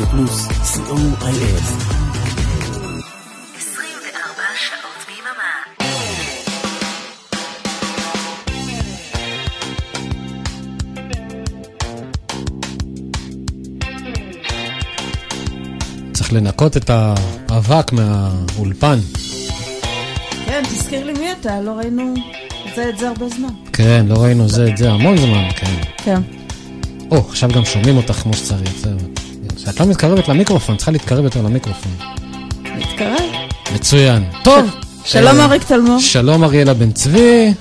רדיו פלוס, co.il. 24 שעות ביממה. צריך לנקות את האבק מהאולפן. כן, תזכיר לי מי אתה, לא ראינו זה את זה הרבה זמן. כן, לא ראינו זה את זה המון זמן, כן. כן. או, עכשיו גם שומעים אותך כמו שצריך, זהו. כשאת לא מתקרבת למיקרופון, צריכה להתקרב יותר למיקרופון. מתקרב. מצוין. טוב. שלום אה, אריק תלמור. שלום אריאלה בן צבי.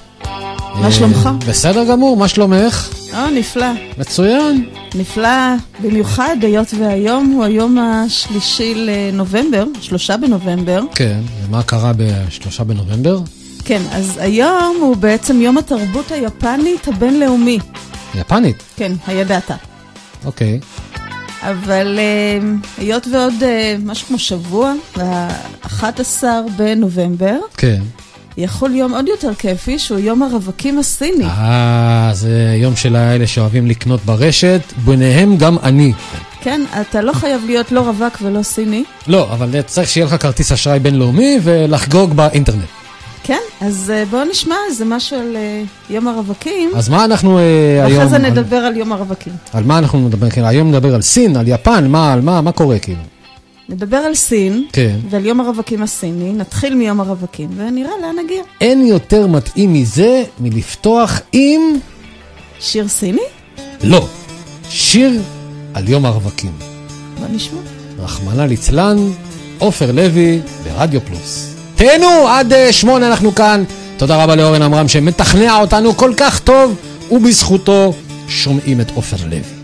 מה אה, שלומך? בסדר גמור, מה שלומך? אה, נפלא. מצוין. נפלא במיוחד, היות והיום הוא היום השלישי לנובמבר, שלושה בנובמבר. כן, ומה קרה בשלושה בנובמבר? כן, אז היום הוא בעצם יום התרבות היפנית הבינלאומי. יפנית. כן, הידעת. אוקיי. אבל אה, היות ועוד אה, משהו כמו שבוע, ה-11 בנובמבר, כן. יכול יום עוד יותר כיפי, שהוא יום הרווקים הסיני. אה, זה יום של האלה שאוהבים לקנות ברשת, ביניהם גם אני. כן, אתה לא חייב להיות לא רווק ולא סיני. לא, אבל צריך שיהיה לך כרטיס אשראי בינלאומי ולחגוג באינטרנט. כן, אז אה, בואו נשמע איזה משהו על אה, יום הרווקים. אז מה אנחנו אה, היום... ואחרי זה על- נדבר על יום הרווקים. על מה אנחנו נדבר? כאילו, היום נדבר על סין, על יפן, מה, על מה, מה קורה כאילו? נדבר על סין, כן. ועל יום הרווקים הסיני, נתחיל מיום הרווקים, ונראה לאן נגיע. אין יותר מתאים מזה מלפתוח עם... שיר סיני? לא. שיר על יום הרווקים. בוא נשמע. רחמנא ליצלן, עופר לוי ברדיו פלוס. תהנו, עד אה, שמונה אנחנו כאן. תודה רבה לאורן עמרם שמתכנע אותנו כל כך טוב, ובזכותו שומעים את עופר לוי.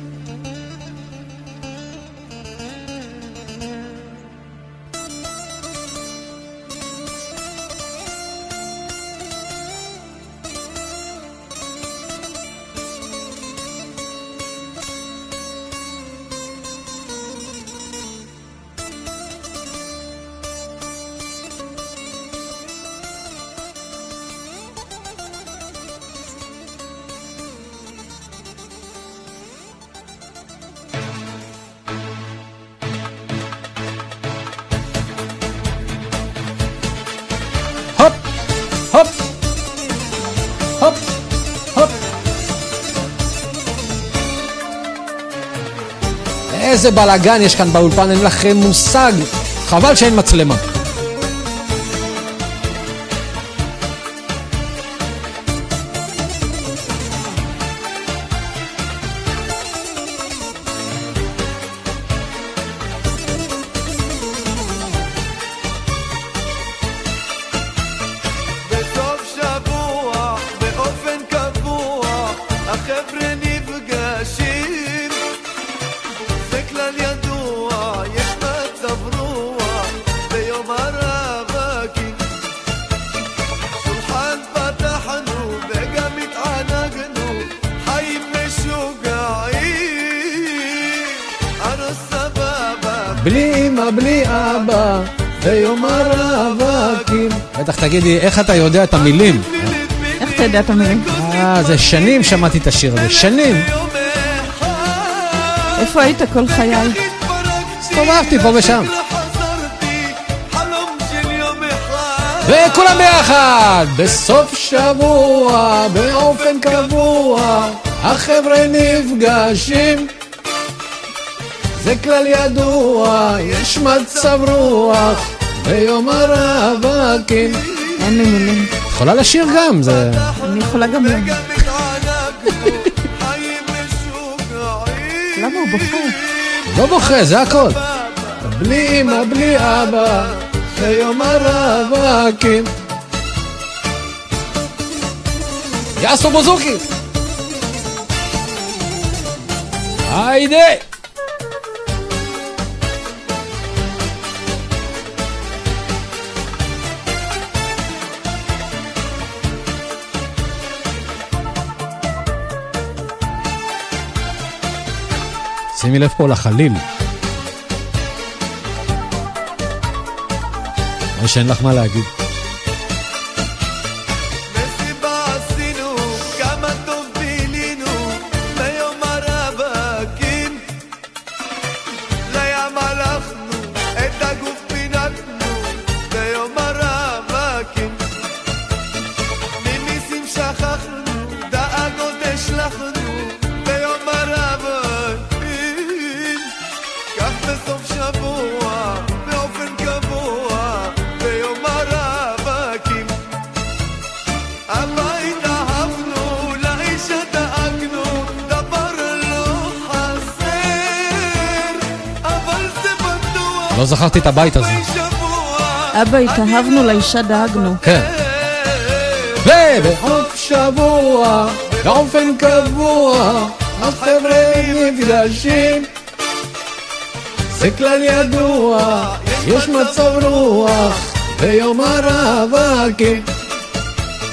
איזה בלאגן יש כאן באולפן, אין לכם מושג. חבל שאין מצלמה. תגידי, איך אתה יודע את המילים? איך אתה יודע את המילים? אה, זה שנים שמעתי את השיר הזה, שנים. איפה היית כל חיי? הסתובבתי פה ושם. וכולם ביחד, בסוף שבוע, באופן קבוע, החבר'ה נפגשים. זה כלל ידוע, יש מצב רוח, ביום הרווקים. אין לי מילים. את יכולה לשיר גם, זה... אני יכולה גם... למה. הוא בוכה? לא בוכה, זה הכל. בלי אמא, בלי אבא, ביום הרווקים. יאסו בוזוקי! היידה! שימי לב פה לחליל. רואה שאין לך מה להגיד. את הבית הזה. אבא, התאהבנו, לאישה דאגנו. כן. ובעוף שבוע, באופן קבוע, החבר'ה נפגשים. זה כלל ידוע, יש מצב רוח ביום הרווקים.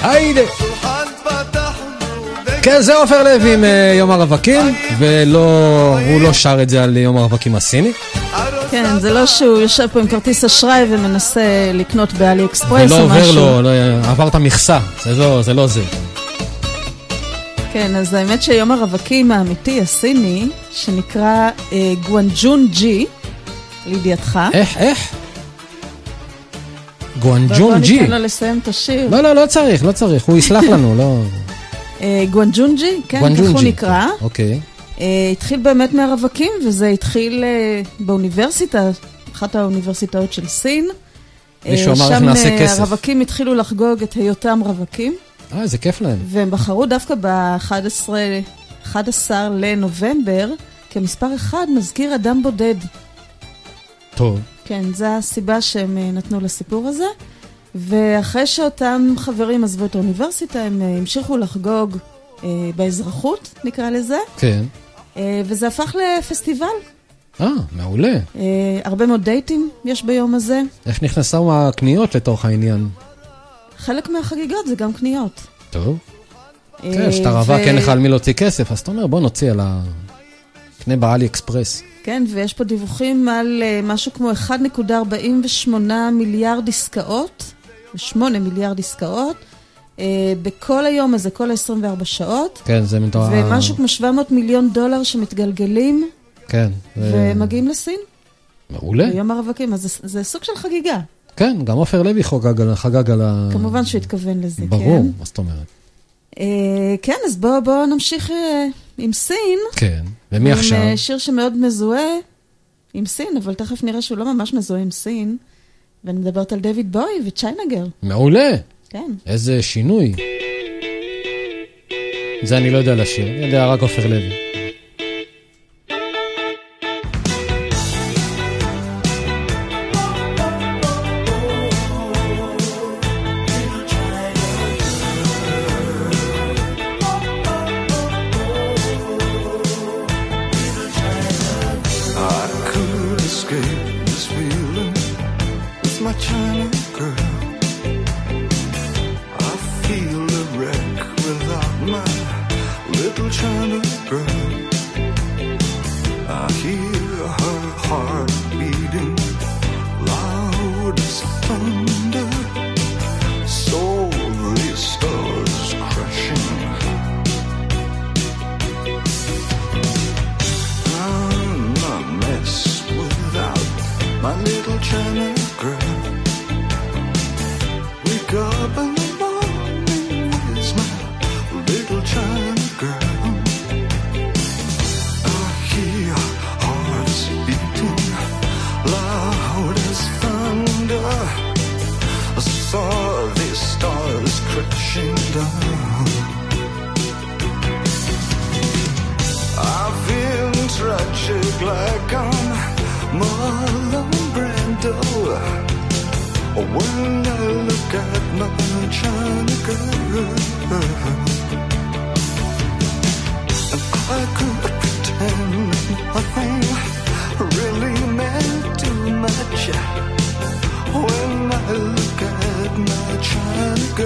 היידה. שולחן פתחנו כן, זה עופר לוי עם אה, יום הרווקים, ולא, הוא לא שר את זה על יום הרווקים הסיני, כן, זה לא שהוא יושב פה עם כרטיס אשראי ומנסה לקנות באלי אקספרס או עובר משהו. לו, לא, עבר את המכסה, זה לא זה. לא זה. כן, אז האמת שיום הרווקים האמיתי, הסיני, שנקרא אה, גואנג'ון ג'י, לידיעתך. איך, איך? בוא גואנג'ון ג'י. ניתן לו לסיים את השיר. לא, לא, לא צריך, לא צריך, הוא יסלח לנו, לא... אה, גואנג'ונג'י, כן, כך. הוא נקרא. אוקיי. אה, התחיל באמת מהרווקים, וזה התחיל אה, באוניברסיטה, אחת האוניברסיטאות של סין. מישהו אה, אמר איך שם נעשה כסף. הרווקים התחילו לחגוג את היותם רווקים, אה, זה כיף להם. והם בחרו דווקא ב-11 11 לנובמבר, כמספר אחד מזכיר אדם בודד. טוב. כן, זו הסיבה שהם נתנו לסיפור הזה. ואחרי שאותם חברים עזבו את האוניברסיטה, הם המשיכו לחגוג אה, באזרחות, נקרא לזה, כן. אה, וזה הפך לפסטיבל. אה, מעולה. אה, הרבה מאוד דייטים יש ביום הזה. איך נכנסו הקניות לתוך העניין? חלק מהחגיגות זה גם קניות. טוב. אה, כן, כשאתה רווק אין לך על מי להוציא כסף, אז אתה אומר בוא נוציא על ה... קנה באלי אקספרס. כן, ויש פה דיווחים על משהו כמו 1.48 מיליארד עסקאות, 8 מיליארד עסקאות, בכל היום הזה, כל ה-24 שעות, כן, זה מתואר... ומשהו כמו 700 מיליון דולר שמתגלגלים כן. זה- ומגיעים לסין מעולה. ביום הרווקים, אז זה, זה סוג של חגיגה. כן, גם עופר לוי חוגג על- חגג על ה... כמובן שהוא התכוון לזה, ברור, כן. מה זאת אומרת? אה, כן, אז בואו בוא נמשיך אה, עם סין. כן. ומי עכשיו? עם אה, שיר שמאוד מזוהה עם סין, אבל תכף נראה שהוא לא ממש מזוהה עם סין. ואני מדברת על דויד בוי וצ'יינגר, מעולה. כן. איזה שינוי. זה אני לא יודע לשיר, אני יודע רק עופר לוי.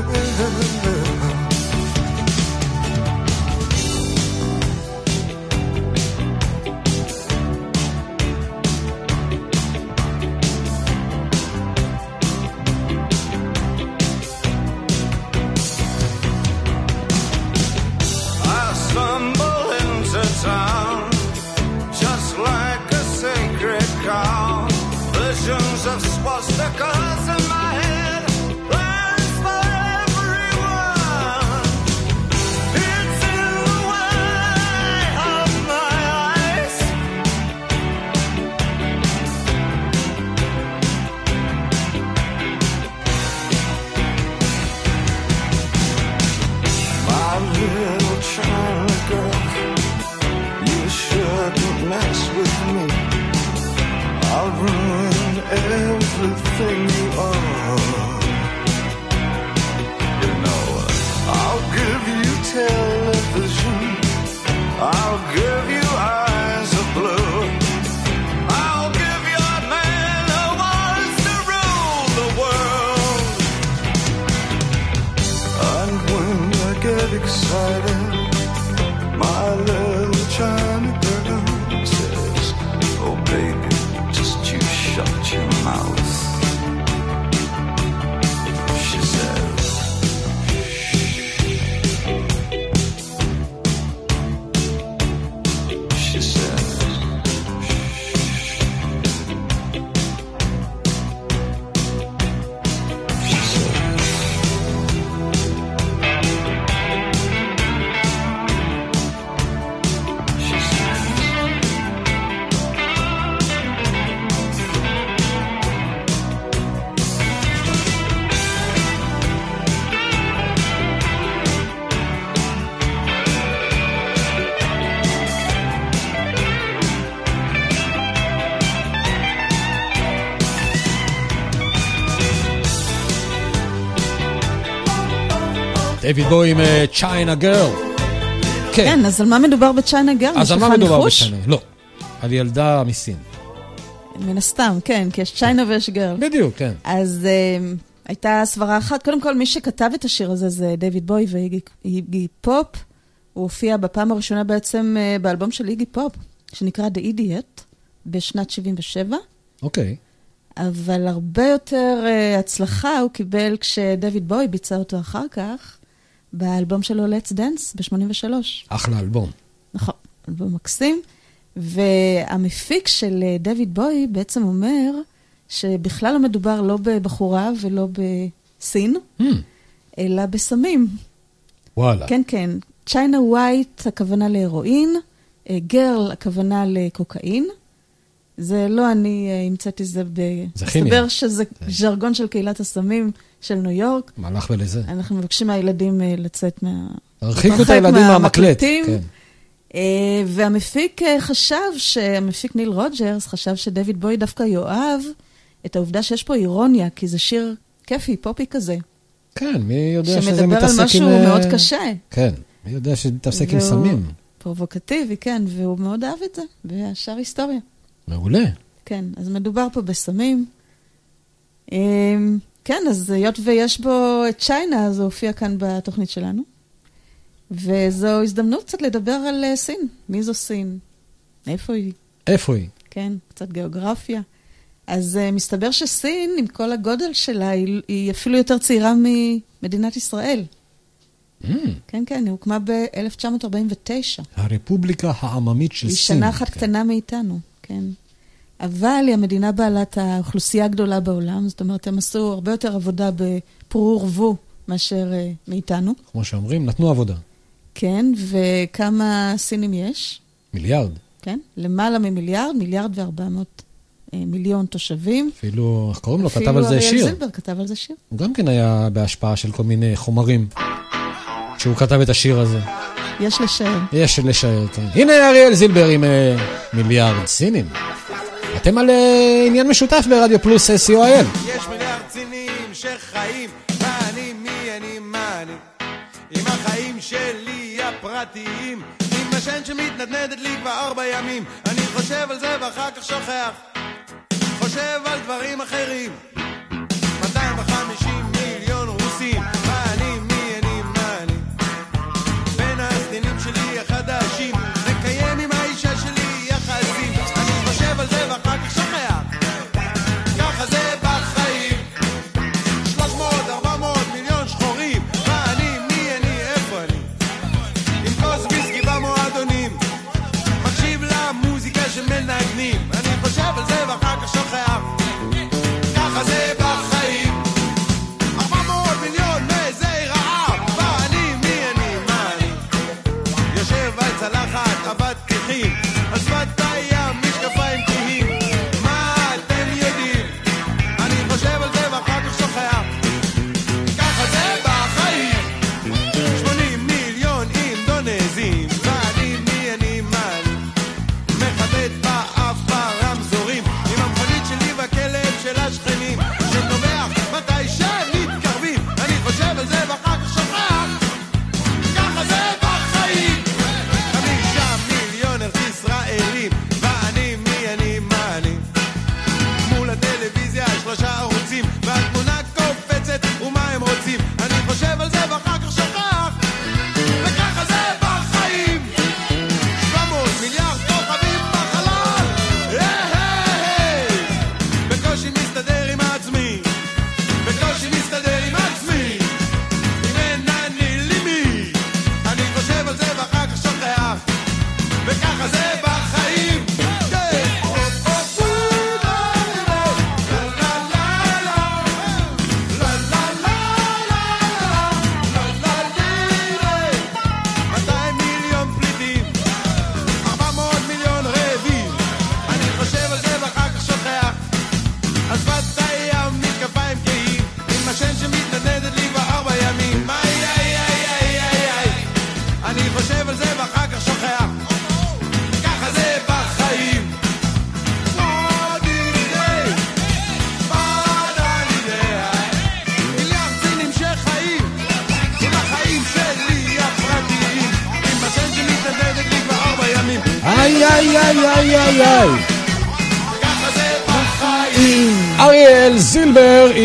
的人。דויד בואי עם China Girl. כן. כן, אז על מה מדובר ב China Girl? אז על מה מדובר? ב China? לא. על ילדה מסין. מן הסתם, כן, כי יש China ויש Girl. בדיוק, כן. אז um, הייתה סברה אחת, קודם כל מי שכתב את השיר הזה זה דיוויד בואי ואיגי פופ. הוא הופיע בפעם הראשונה בעצם uh, באלבום של איגי פופ, שנקרא The Idiot, בשנת 77, אוקיי. אבל הרבה יותר uh, הצלחה הוא קיבל כשדויד בואי ביצע אותו אחר כך, באלבום שלו Let's Dance ב-83. אחלה אלבום. נכון, אלבום מקסים. והמפיק של אה, דויד בוי בעצם אומר שבכלל לא מדובר לא בבחורה ולא בסין, Hmm, אלא בסמים. וואלה. כן, כן. צ'יינה ווייט, הכוונה להרואין, אה, גרל, הכוונה לקוקאין. זה לא אני אה, המצאתי זה ב... זה כימיה. מסתבר שזה ז'רגון של קהילת הסמים של ניו יורק. מה לך ולזה? אנחנו מבקשים מהילדים אה, לצאת מה... תרחיקו את הילדים מהמקלט. כן. אה, והמפיק אה, חשב, המפיק ניל רוג'רס חשב שדויד בוי דווקא יאהב את העובדה שיש פה אירוניה, כי זה שיר כיפי, פופי כזה, כן, מי יודע שזה שמדבר מתעסק על עם... משהו אה, מאוד קשה. כן, מי יודע שמתעסק עם סמים. פרובוקטיבי, כן, והוא מאוד אהב את זה, והשאר היסטוריה. מעולה. כן, אז מדובר פה בסמים. כן, אז היות ויש בו את צ'יינה, אז הוא הופיע כאן בתוכנית שלנו. וזו הזדמנות קצת לדבר על אה, סין. מי זו סין? איפה היא? איפה היא? כן, קצת גיאוגרפיה. אז uh, מסתבר שסין, עם כל הגודל שלה, היא, היא אפילו יותר צעירה ממדינת ישראל. Hmm, כן, כן, היא הוקמה ב-1949. הרפובליקה העממית של היא סין. שנה אחת כן. קטנה מאיתנו, כן. אבל היא המדינה בעלת האוכלוסייה הגדולה בעולם, זאת אומרת, הם עשו הרבה יותר עבודה בפרו ורבו מאשר uh, מאיתנו. כמו שאומרים, נתנו עבודה. כן, וכמה סינים יש? מיליארד. כן, למעלה ממיליארד, מיליארד וארבע מאות אה, מיליון תושבים. אפילו, איך קוראים לו? אפילו כתב על זה אריאל שיר. זילבר כתב על זה שיר. הוא גם כן היה בהשפעה של כל מיני חומרים. כשהוא כתב את השיר הזה. יש לשער. יש לשער, כן. הנה אריאל זילבר עם אה, מיליארד סינים. אתם על אה, עניין משותף ברדיו פלוס co.il. יש מיליארד צינים שחיים, מה אני, מי אני, מה אני. עם החיים שלי הפרטיים, עם השן שמתנדנדת לי כבר ארבע ימים. אני חושב על זה ואחר כך שוכח, חושב על דברים אחרים. 250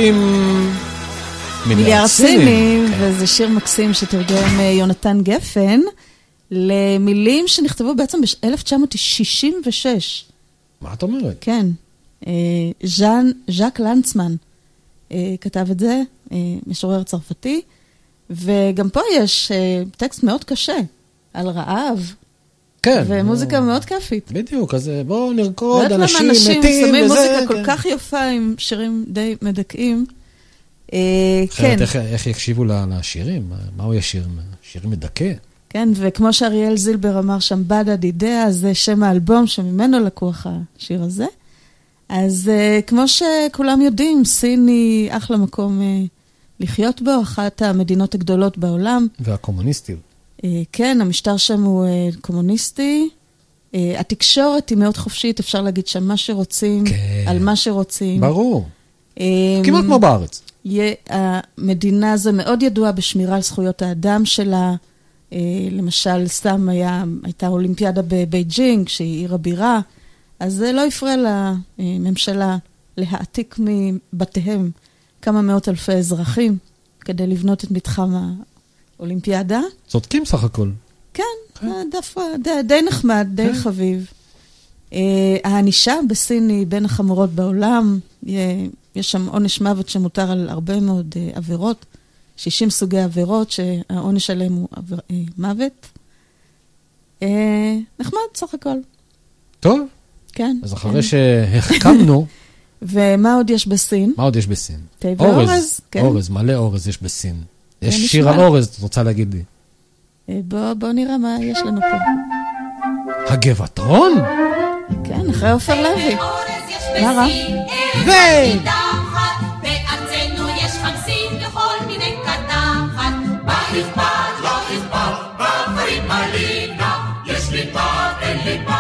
עם... מיליארד סינים, כן. וזה שיר מקסים שתרגם אה, יונתן גפן, למילים שנכתבו בעצם ב-1966. מה את אומרת? כן. אה, ז'אן, ז'אק לנצמן אה, כתב את זה, משורר צרפתי, וגם פה יש טקסט מאוד קשה על רעב, כן. ומוזיקה. מאוד כיפית. בדיוק, אז אה, בואו לא נרקוד, יודעת אנשים למה אנשים מתים שמים וזה. מוזיקה כל כן. כך יפה עם שירים די מדכאים. אה, כן, איך- איך יקשיבו ל- לשירים? מה- מה הוא ישיר? שירים מדכא? כן, וכמו שאריאל זילבר אמר שם, בדה דידאה, זה שם האלבום שממנו לקוח השיר הזה. אז uh, כמו שכולם יודעים, סין היא אחלה מקום uh, לחיות בו, אחת המדינות הגדולות בעולם. והקומוניסטיות. Uh, כן, המשטר שם הוא uh, קומוניסטי. Uh, התקשורת היא מאוד חופשית, אפשר להגיד שם מה שרוצים, כן. על מה שרוצים. ברור. Um, כמעט כמו בארץ. המדינה הזו מאוד ידועה בשמירה על זכויות האדם שלה. אה, למשל, סתם היה, הייתה אולימפיאדה בבייג'ינג, שהיא עיר הבירה, אז זה לא הפריע לממשלה להעתיק מבתיהם כמה מאות אלפי אזרחים כדי לבנות את מתחם האולימפיאדה. צודקים סך הכל. כן, אה, דווקא די, די נחמד, די כן. חביב. Uh, הענישה בסין היא בין החמורות בעולם. יש שם עונש מוות שמותר על הרבה מאוד uh, עבירות, 60 סוגי עבירות שהעונש עליהם הוא עבר, uh, מוות. Uh, נחמד סך הכל, טוב, כן. אז כן. אחרי שהחכמנו, ומה עוד יש בסין? מה עוד יש בסין? תה ואורז, כן. אורז, מלא אורז יש בסין. יש נשמע. שיר על אורז, את רוצה להגיד לי. אה, בוא, בוא נראה מה יש לנו פה. הגבעתרון? כן, אחרי עופר לוי. מה רע? ו- קדחת, בארצנו יש חמסין וכל מיני קדחת. מה אכפת, לא אכפת, בכפרים מלינה, יש לי פת, אין לי פת,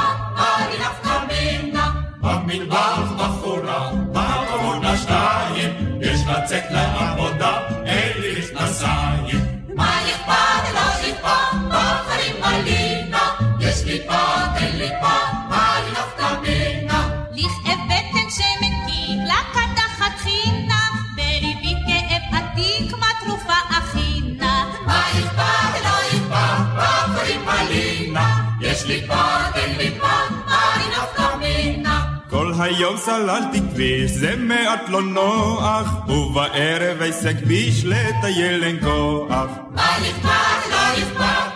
היום סללתי כביש, זה מעט לא נוח, ובערב הישג ביש לטייל אין כוח. מה אכפת, לא אכפת,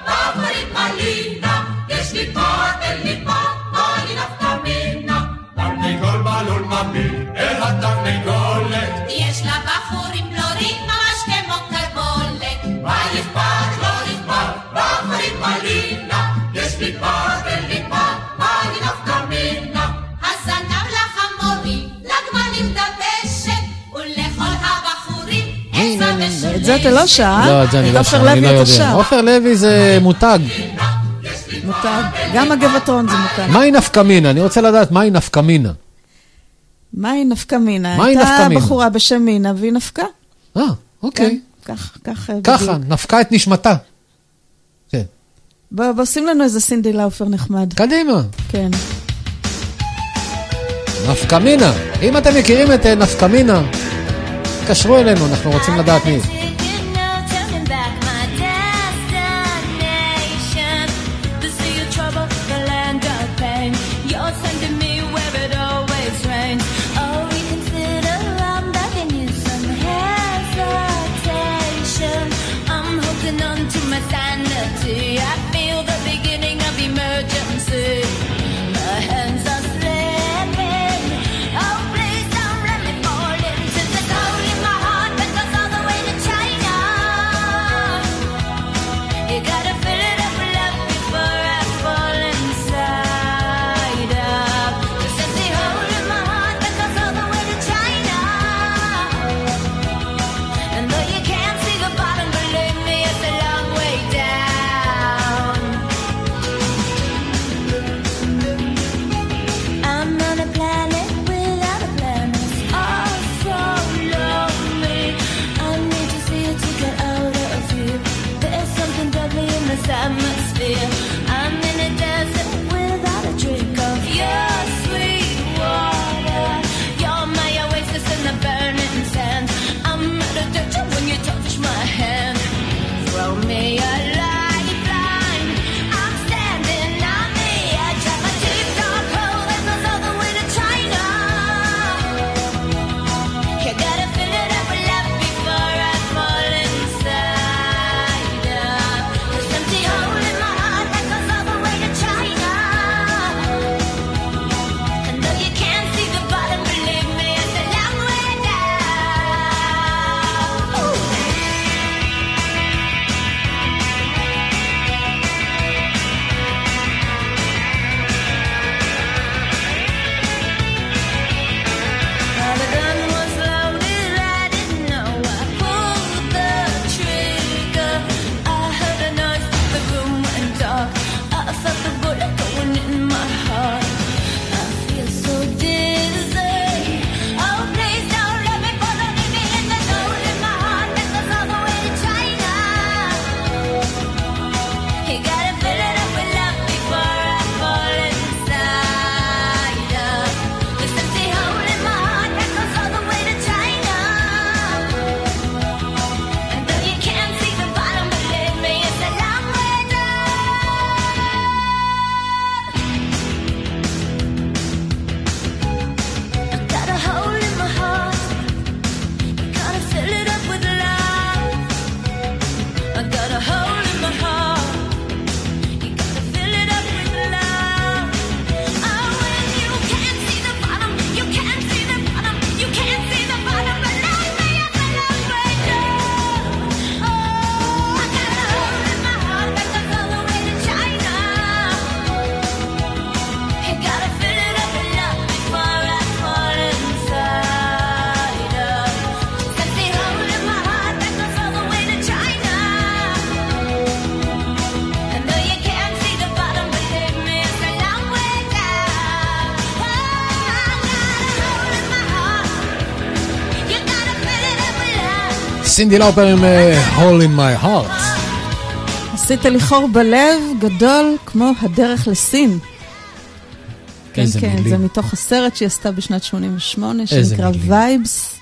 את זה אתה לא שר, לא, את זה אני לא שר, אני לוי לא יודע. עופר לוי זה מותג. מותג. גם הגבעתרון זה מותג. מהי נפקא מינה? אני רוצה לדעת מהי נפקא מינה. מהי נפקא מינה? מהי נפקא הייתה? בחורה בשם מינה והיא נפקה. אה, אוקיי. כן, כך, כך אה, ככה, בדיוק. נפקה את נשמתה. כן. בוא, בוא שים לנו איזה סינדי לאופר נחמד. קדימה. כן. נפקא מינה. אם אתם מכירים את אה, נפקא מינה, תתקשרו אלינו, אנחנו רוצים לדעת מי. סינדי לאופר עם אה, Hole in my heart. עשית לי חור בלב גדול כמו הדרך לסין. כן, כן, מילים. זה מתוך הסרט שהיא עשתה בשנת 88, איזה שנקרא. Vibes.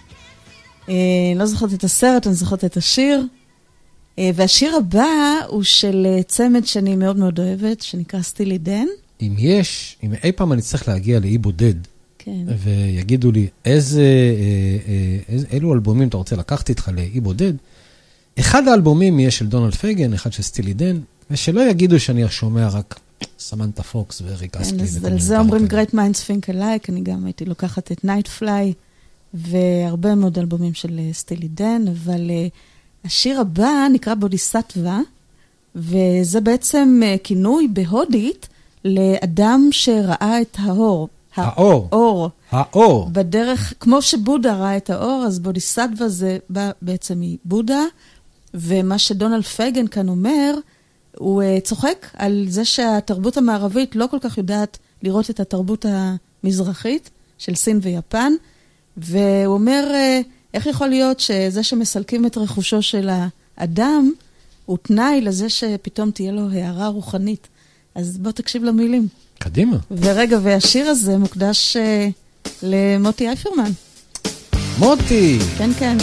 אה, לא זוכרת את הסרט, אני זוכרת את השיר. אה, והשיר הבא הוא של אה, צמד שאני מאוד מאוד אוהבת, שנקרא סטילי דן. אם יש, אם אי פעם אני צריך להגיע לאי בודד, כן. ויגידו לי איזה, אה, אה, איזה, אילו אלבומים אתה רוצה לקחת איתך לאי בודד, אחד האלבומים יהיה של דונלד פייגן, אחד של סטילי דן, ושלא יגידו שאני שומע רק סמנטה פוקס וריק אסטלי. כן, אז על זה אומרים. Great Minds Think Alike, אני גם הייתי לוקחת את Fly והרבה מאוד אלבומים של אה, סטילי דן, אבל השיר הבא נקרא Bodhisattva, וזה בעצם כינוי בהודית לאדם שראה את האור. האור. האור. האור. בדרך, כמו שבודה ראה את האור, אז בודיסטווה זה בא בעצם מבודה, ומה שדונלד פייגן כאן אומר, הוא uh, צוחק על זה שהתרבות המערבית לא כל כך יודעת לראות את התרבות המזרחית של סין ויפן, והוא אומר, uh, איך יכול להיות שזה שמסלקים את רכושו של האדם, הוא תנאי לזה שפתאום תהיה לו הערה רוחנית. אז בוא תקשיב למילים. קדימה. ורגע, והשיר הזה מוקדש uh, למוטי אייפרמן. מוטי! כן, כן.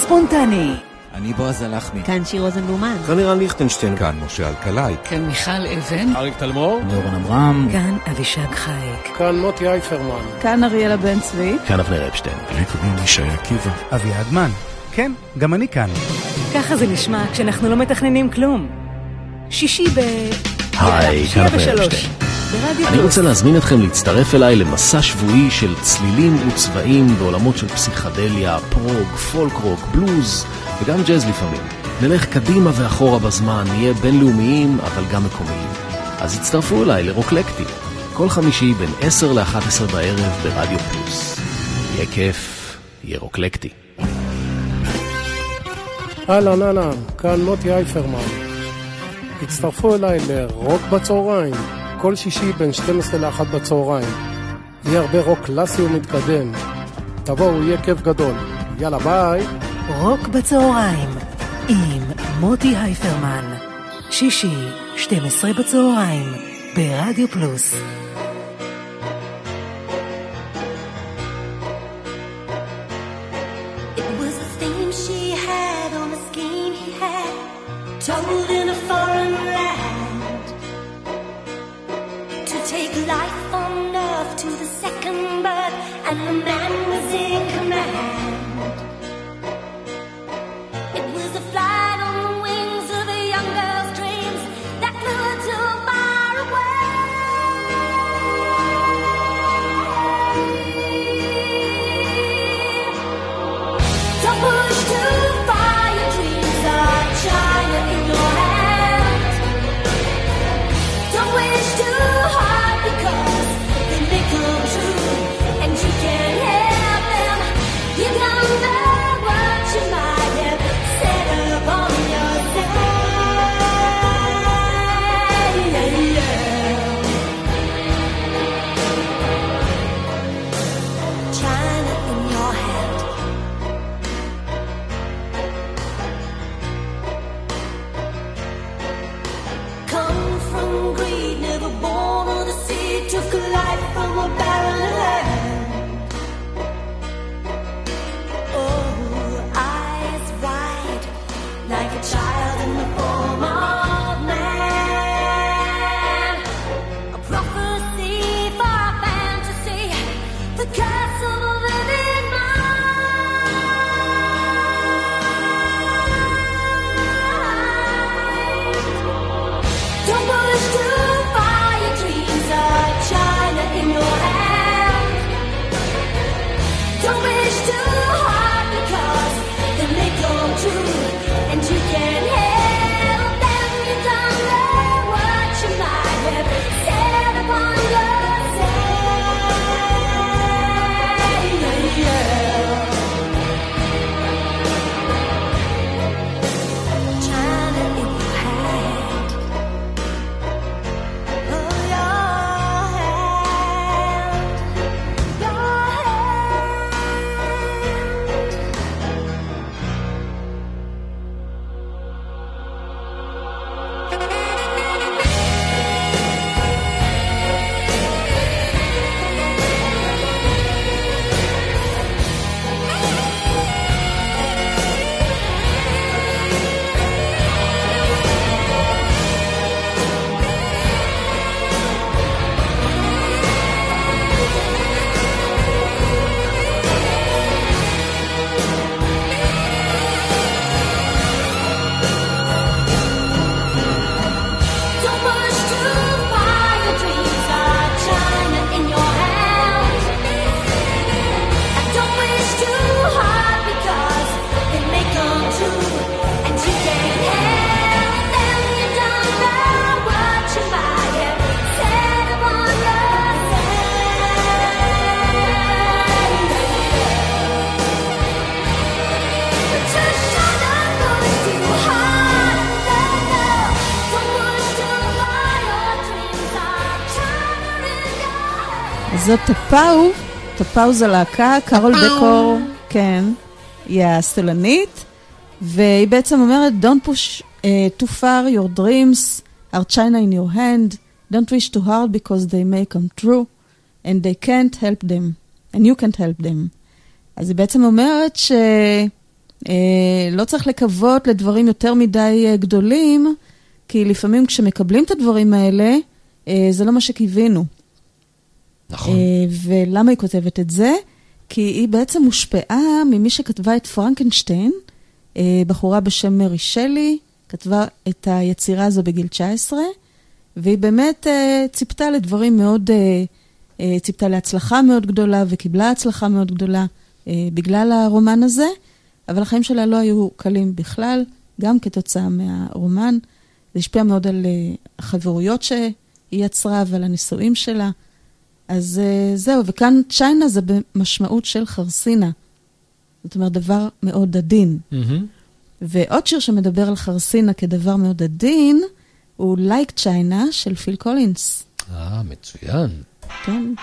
ספונטני? אני בועז הלחמי. כאן שיר רוזנבלומן. כאן נירן ליכטנשטיין. כאן משה אלקלעי. כאן מיכל אבן. אריק תלמור. אני אורן אברהם. כאן אבישג חייק. כאן מוטי אייפרמן. כאן אריאלה בן צבי. כאן אבנר אפשטיין. לי קוראים ישי עקיבא. אביעד מן. כן, גם אני כאן. ככה זה נשמע כשאנחנו לא מתכננים כלום. שישי ב... היי, כאן אבנר אפשטיין. אני רוצה להזמין אתכם להצטרף אליי למסע שבועי של צלילים וצבעים בעולמות של פסיכדליה, פרוג, פולק רוק, בלוז וגם ג'אז לפעמים. נלך קדימה ואחורה בזמן, נהיה בינלאומיים אבל גם מקומיים. אז הצטרפו אליי לרוקלקטי, כל חמישי בין 10 ל-11 בערב ברדיו פלוס. יהיה כיף, יהיה רוקלקטי. אהלן אהלן, כאן מוטי אייפרמן. הצטרפו אליי לרוק בצהריים. כל שישי בין 12 ל-1 בצהריים. יהיה הרבה רוק קלאסי ומתקדם. תבואו, יהיה כיף גדול. יאללה, ביי. רוק בצהריים עם מוטי הייפרמן. שישי, 12 בצהריים, ברדיו פלוס. Told in to the second birth, and the man was in command. טפאו, טפאו זה להקה, קארול דקור, כן, היא הסולנית, והיא בעצם אומרת, Don't push uh, too far your dreams are China in your hand, don't wish too hard because they may come true, and they can't help them, and you can't help them. אז היא בעצם אומרת שלא אה, uh, צריך לקוות לדברים יותר מדי uh, גדולים, כי לפעמים כשמקבלים את הדברים האלה, uh, זה לא מה שקיווינו. נכון. אה, ולמה היא כותבת את זה? כי היא בעצם הושפעה ממי שכתבה את פרנקנשטיין, אה, בחורה בשם מרי שלי, כתבה את היצירה הזו בגיל 19, והיא באמת אה, ציפתה לדברים מאוד, ציפתה להצלחה מאוד גדולה וקיבלה הצלחה מאוד גדולה בגלל הרומן הזה, אבל החיים שלה לא היו קלים בכלל, גם כתוצאה מהרומן. זה השפיע מאוד על החברויות שהיא יצרה ועל הנישואים שלה. אז אה, זהו, וכאן צ'יינה זה במשמעות של חרסינה. זאת אומרת, דבר מאוד עדין. Mm-hmm. ועוד שיר שמדבר על חרסינה כדבר מאוד עדין, הוא "Like China" של פיל קולינס. אה, מצוין. כן.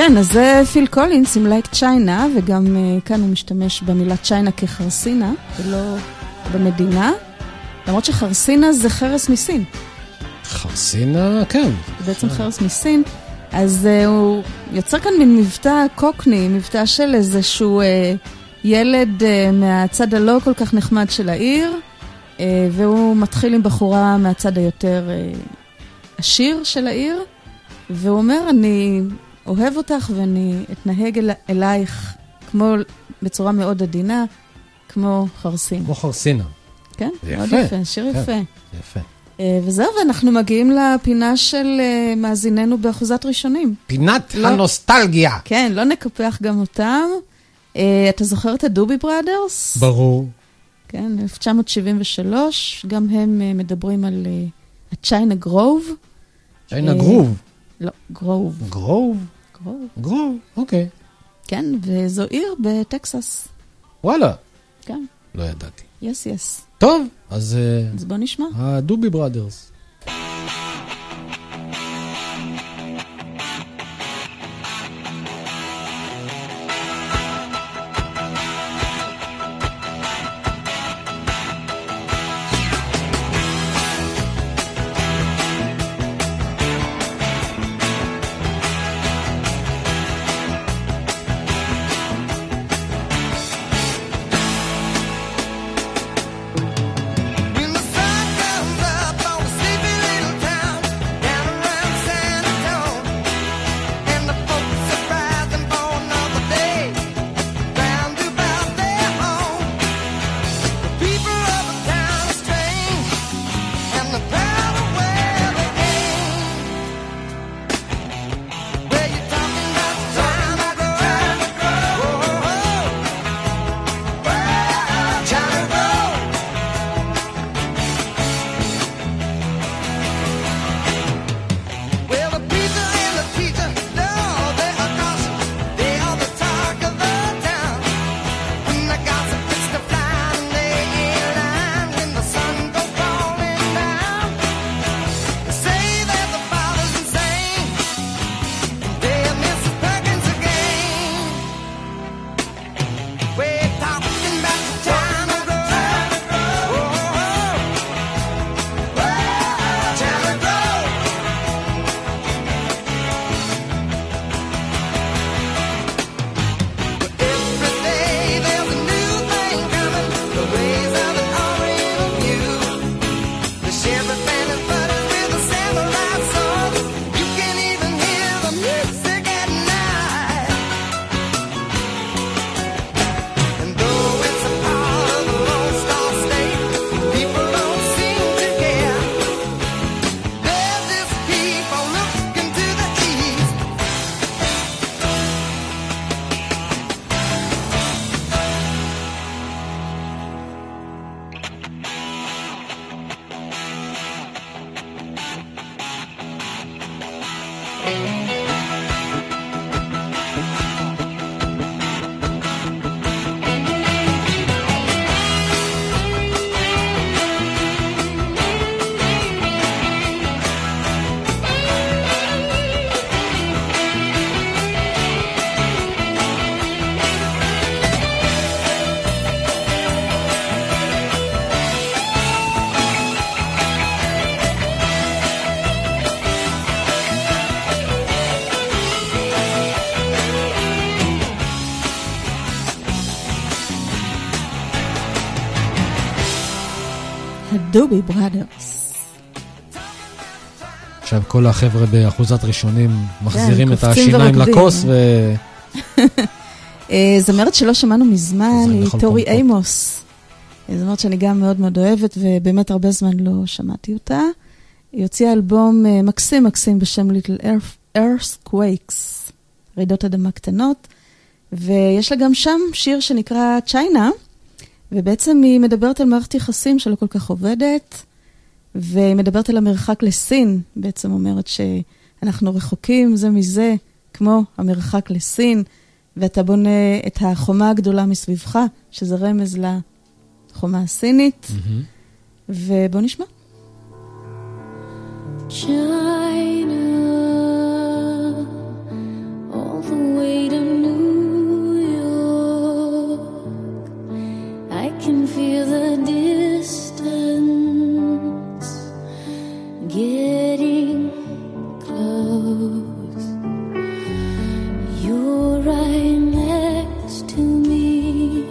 כן, אז זה פיל קולינס עם Like China, וגם uh, כאן הוא משתמש במילה China כחרסינה, ולא במדינה, למרות שחרסינה זה חרס מסין. חרסינה, כן. זה בעצם חרס מסין. אז uh, הוא יוצר כאן מין מבטא קוקני, מבטא של איזשהו uh, ילד uh, מהצד הלא כל כך נחמד של העיר, uh, והוא מתחיל עם בחורה מהצד היותר uh, עשיר של העיר, והוא אומר, אני אוהב אותך ואני אתנהג אל, אלייך כמו, בצורה מאוד עדינה, כמו חרסין. כמו חרסינה. כן, זה מאוד יפה. יפה, שיר כן, יפה. יפה. אה, וזהו, ואנחנו מגיעים לפינה של אה, מאזיננו באחוזת ראשונים. פינת לא. הנוסטלגיה. כן, לא נקפח גם אותם. אה, אתה זוכר את הדובי בראדרס? ברור. כן, 1973, גם הם מדברים על הצ'יינה גרוב. צ'יינה גרוב. לא, גרוב. גרוב? גרוב. גרוב, אוקיי. כן, וזו עיר בטקסס. וואלה. כן, לא ידעתי. יס יס. טוב, אז... אה, אז בוא נשמע. הדובי בראדרס. הדובי בראדרס. עכשיו כל החבר'ה באחוזת ראשונים מחזירים את כן, השיניים. לכוס ו... אה, זמרת שלא שמענו מזמן היא טורי. אימוס. זמרת שאני גם מאוד מאוד אוהבת, ובאמת הרבה זמן לא שמעתי אותה. היא הוציאה אלבום אה, מקסים מקסים בשם Little Earth- Earthquakes, רעידות אדמה קטנות, ויש לה גם שם שיר שנקרא צ'יינה, ובעצם היא מדברת על מערכת יחסים שלא כל כך עובדת, והיא מדברת על המרחק לסין, בעצם אומרת שאנחנו רחוקים זה מזה, כמו המרחק לסין, ואתה בונה את החומה הגדולה מסביבך, שזה רמז לחומה הסינית, ובוא נשמע. China, all the way to can feel the distance getting close. You're right next to me,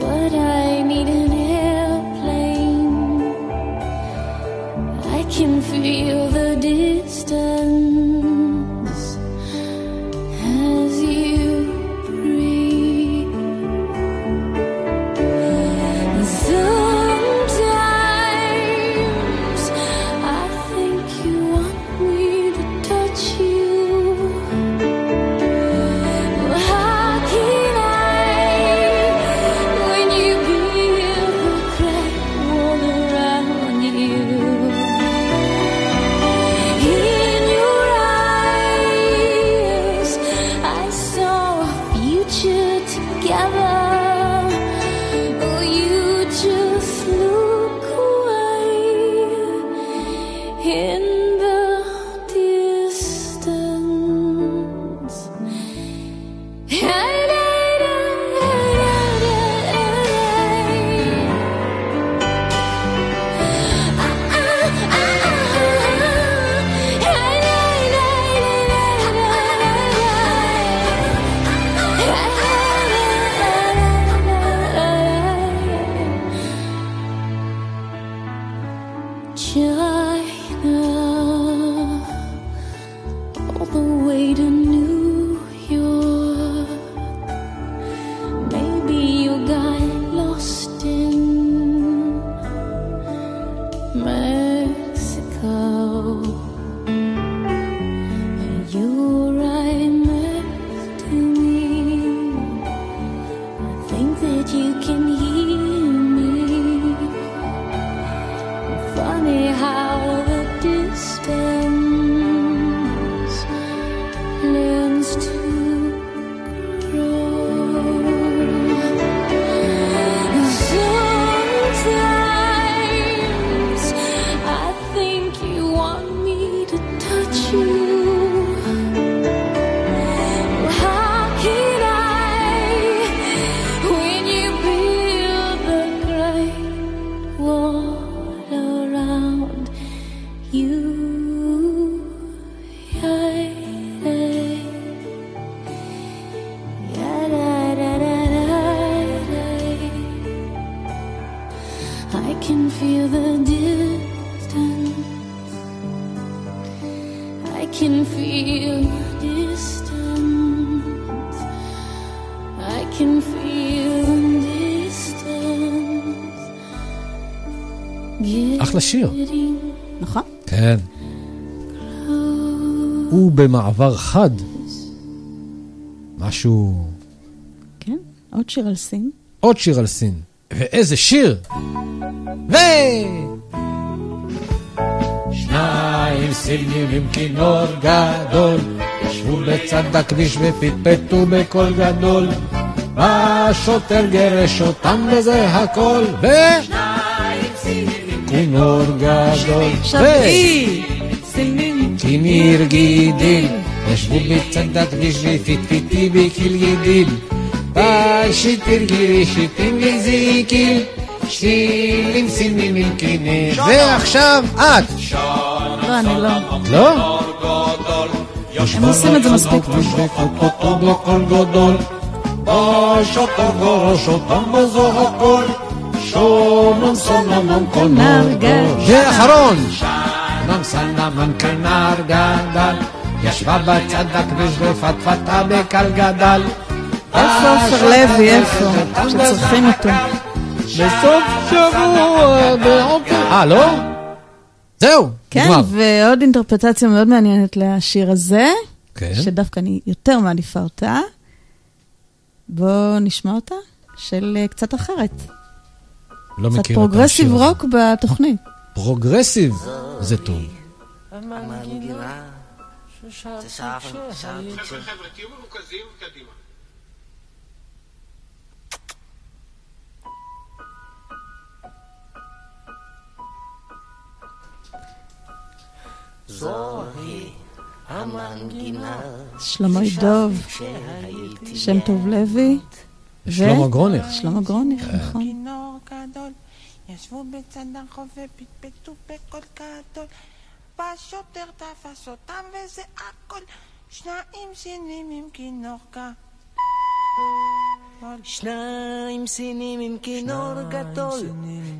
but I need an airplane. I can feel אחלה שיר. נכון. כן. הוא במעבר חד. משהו... כן, עוד שיר על סין. עוד שיר על סין. ואיזה שיר! ו... שניים סינים עם כינור גדול, ישבו בצד הכביש ופטפטו בקול גדול. השוטר גירש אותם וזה הכל, ו... כינור גדול. שבי! סינים. כניר גידיל, ישבו בצד הכביש ופטפטי בקיל גידיל. בשיטיר גירי שיטים וזיקיל, שילים סינים עם כנר. ועכשיו את! לא, אני לא. לא? הם עושים את זה מספיק טוב. אותו בקול גדול, בשוטר גורש אותם בזו הכל, סונמם כנר גדול. ואחרון! סונם סנמן כנר גדל, ישבה בצד הכביש ופטפטה בקל גדל. איפה עופר לוי, איפה? שצריכים אותו. בסוף שבוע בעופר... אה, לא? זהו, כן. ועוד אינטרפרטציה מאוד מעניינת לשיר הזה, כן. שדווקא אני יותר מעדיפה אותה. בואו נשמע אותה, של אה, קצת אחרת. לא קצת מכיר את פרוגרסיב השיר הזה. רוק בתוכנית. פרוגרסיב, זה טוב. זוהי המנגינה שלמה דוב, שם טוב לוי. שלמה גרונר. שלמה גרונר, כן. נכון. גדול, ישבו בצד הרחוב ופטפטו בקול גדול. והשוטר תפס אותם וזה הכל. שניים סינים עם כינור גדול. שניים סינים עם כינור גדול,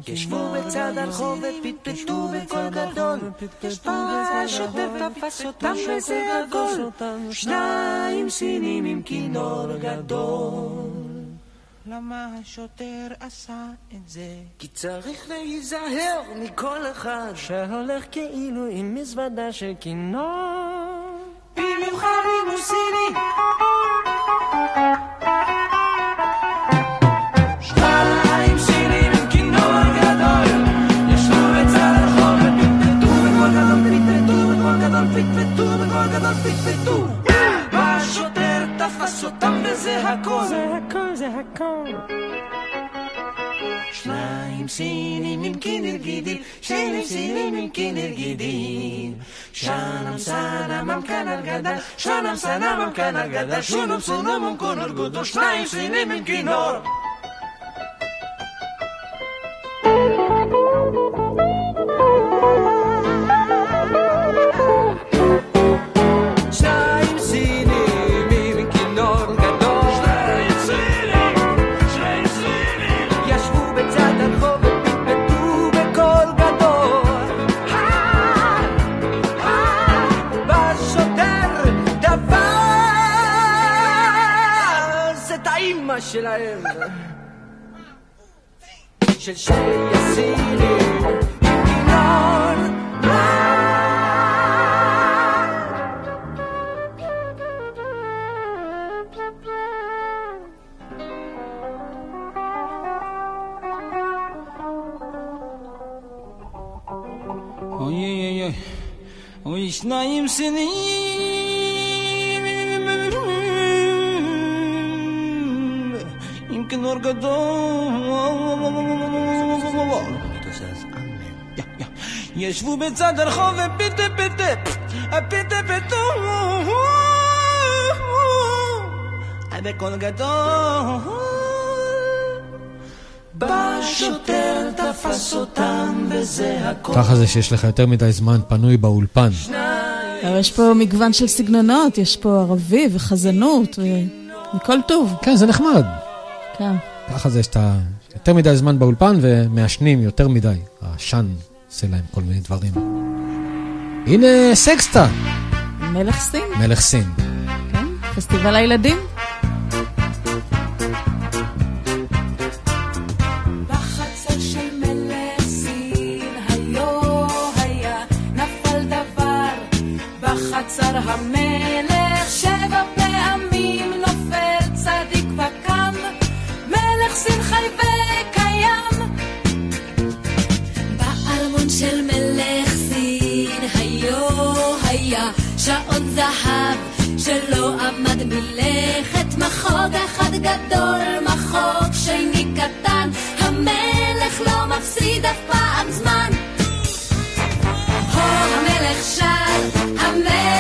ישבו בצד הרחוב ופטפטו בקול גדול. השוטר תפס אותם וזה הכל. שניים סינים עם כינור גדול. למה השוטר עשה את זה? כי צריך להיזהר מכל אחד שהולך כאילו עם מזוודה של כינור. במיוחד אם הוא סיני. תפס אותם וזה הכל. זה הכל, זה הכל. שניים סינים עם כינר גידיל, שני סינים עם כינר גידיל. שנם סנמם כנר גדל, שנם סנמם כנר גדל, שונם סונמם כנר גדול, שניים סינים עם כינור. Şilayım Şel şey, şey yasilim İnan Oy oy oy Oy. İşnayım senin ישבו בצד הרחוב ופיתה פיתה הפיתה פיתה בקול גדול בא שוטר תפס אותם וזה הכל ככה זה שיש לך יותר מדי זמן פנוי באולפן. אבל יש פה מגוון של סגנונות, יש פה ערבי וחזנות ומכל טוב. כן, זה נחמד. כן. ככה זה שאתה יותר מדי זמן באולפן ומעשנים יותר מדי. העשן עושה להם כל מיני דברים. הנה סקסטה, מלך סין, מלך סין. כן? פסטיבל הילדים. היה שעון זהב שלא עמד מלכת מחוג אחד גדול מחוג שני קטן. המלך לא מפסיד אף פעם זמן. הו המלך שר המלך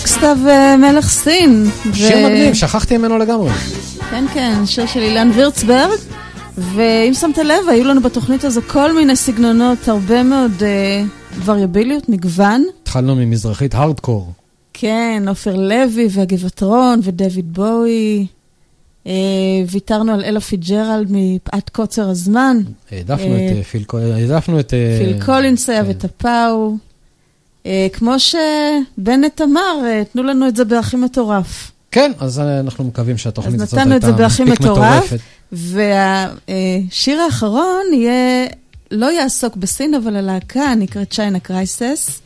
סקסטה ומלך סין. שיר ו- מגניב, שכחתי ממנו לגמרי. כן, כן, שיר של אילן וירצברג. ואם שמת לב, היו לנו בתוכנית הזו כל מיני סגנונות, הרבה מאוד אה, וריאביליות, מגוון. התחלנו ממזרחית הארדקור. כן, עופר לוי והגבעטרון ודויד בואי. אה, ויתרנו על אלה פיצג'רלד מפאת קוצר הזמן. העדפנו אה, את אה, פיל העדפנו את... אה, פיל קולינס היה וטי'פאו. אה, כמו שבנט אמר, אה, תנו לנו את זה בהכי מטורף. כן, אז אה, אנחנו מקווים שהתוכנית הזאת הייתה מספיק מטורף. מטורפת. והשיר האחרון יהיה, לא יעסוק בסין, אבל הלהקה נקראת צ'יינה קרייסס,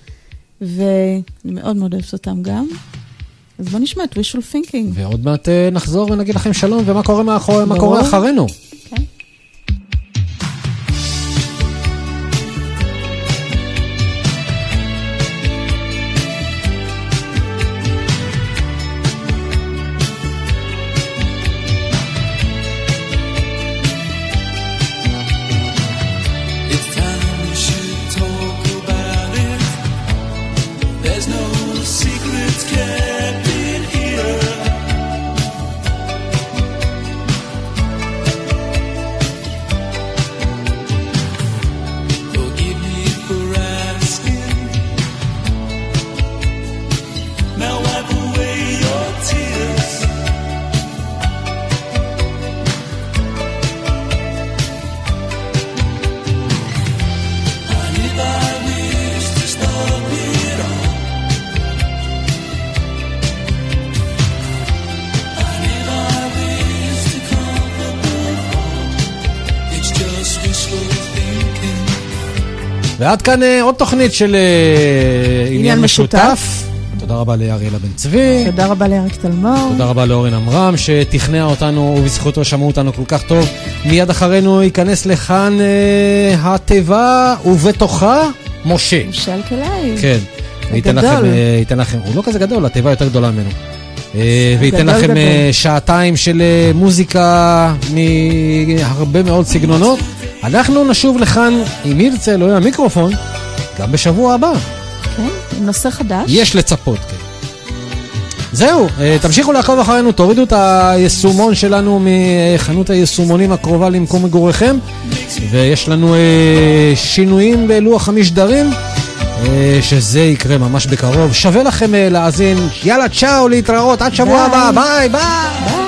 ואני מאוד מאוד אוהבת אותם גם. אז בוא נשמע את wishful thinking. ועוד מעט נחזור ונגיד לכם שלום ומה קורה מאחור- מה. קורה אחרינו. ועד כאן אה, עוד תוכנית של אה, עניין משותף. תודה רבה לאריאלה בן צבי. תודה רבה לאריק תלמור. תודה רבה לאורן עמרם שתכנע אותנו ובזכותו שמעו אותנו כל כך טוב. מיד אחרינו ייכנס לכאן אה, התיבה ובתוכה משה. משה אלקלעי. כן. וייתן. לכם, אה, ייתן לכם, הוא לא כזה גדול, התיבה יותר גדולה ממנו. וייתן לכם שעתיים של מוזיקה מהרבה מאוד סגנונות. אנחנו נשוב לכאן, אם ירצה אלוהי המיקרופון, גם בשבוע הבא. כן, נושא חדש. יש לצפות, כן. זהו, אה, תמשיכו לעקוב אחרינו, תורידו את היישומון שלנו מחנות היישומונים הקרובה למקום מגוריכם, ויש לנו אה, שינויים בלוח המשדרים, אה, שזה יקרה ממש בקרוב. שווה לכם להאזין, יאללה צ'או, להתראות, עד שבוע ביי. הבא, ביי ביי! ביי.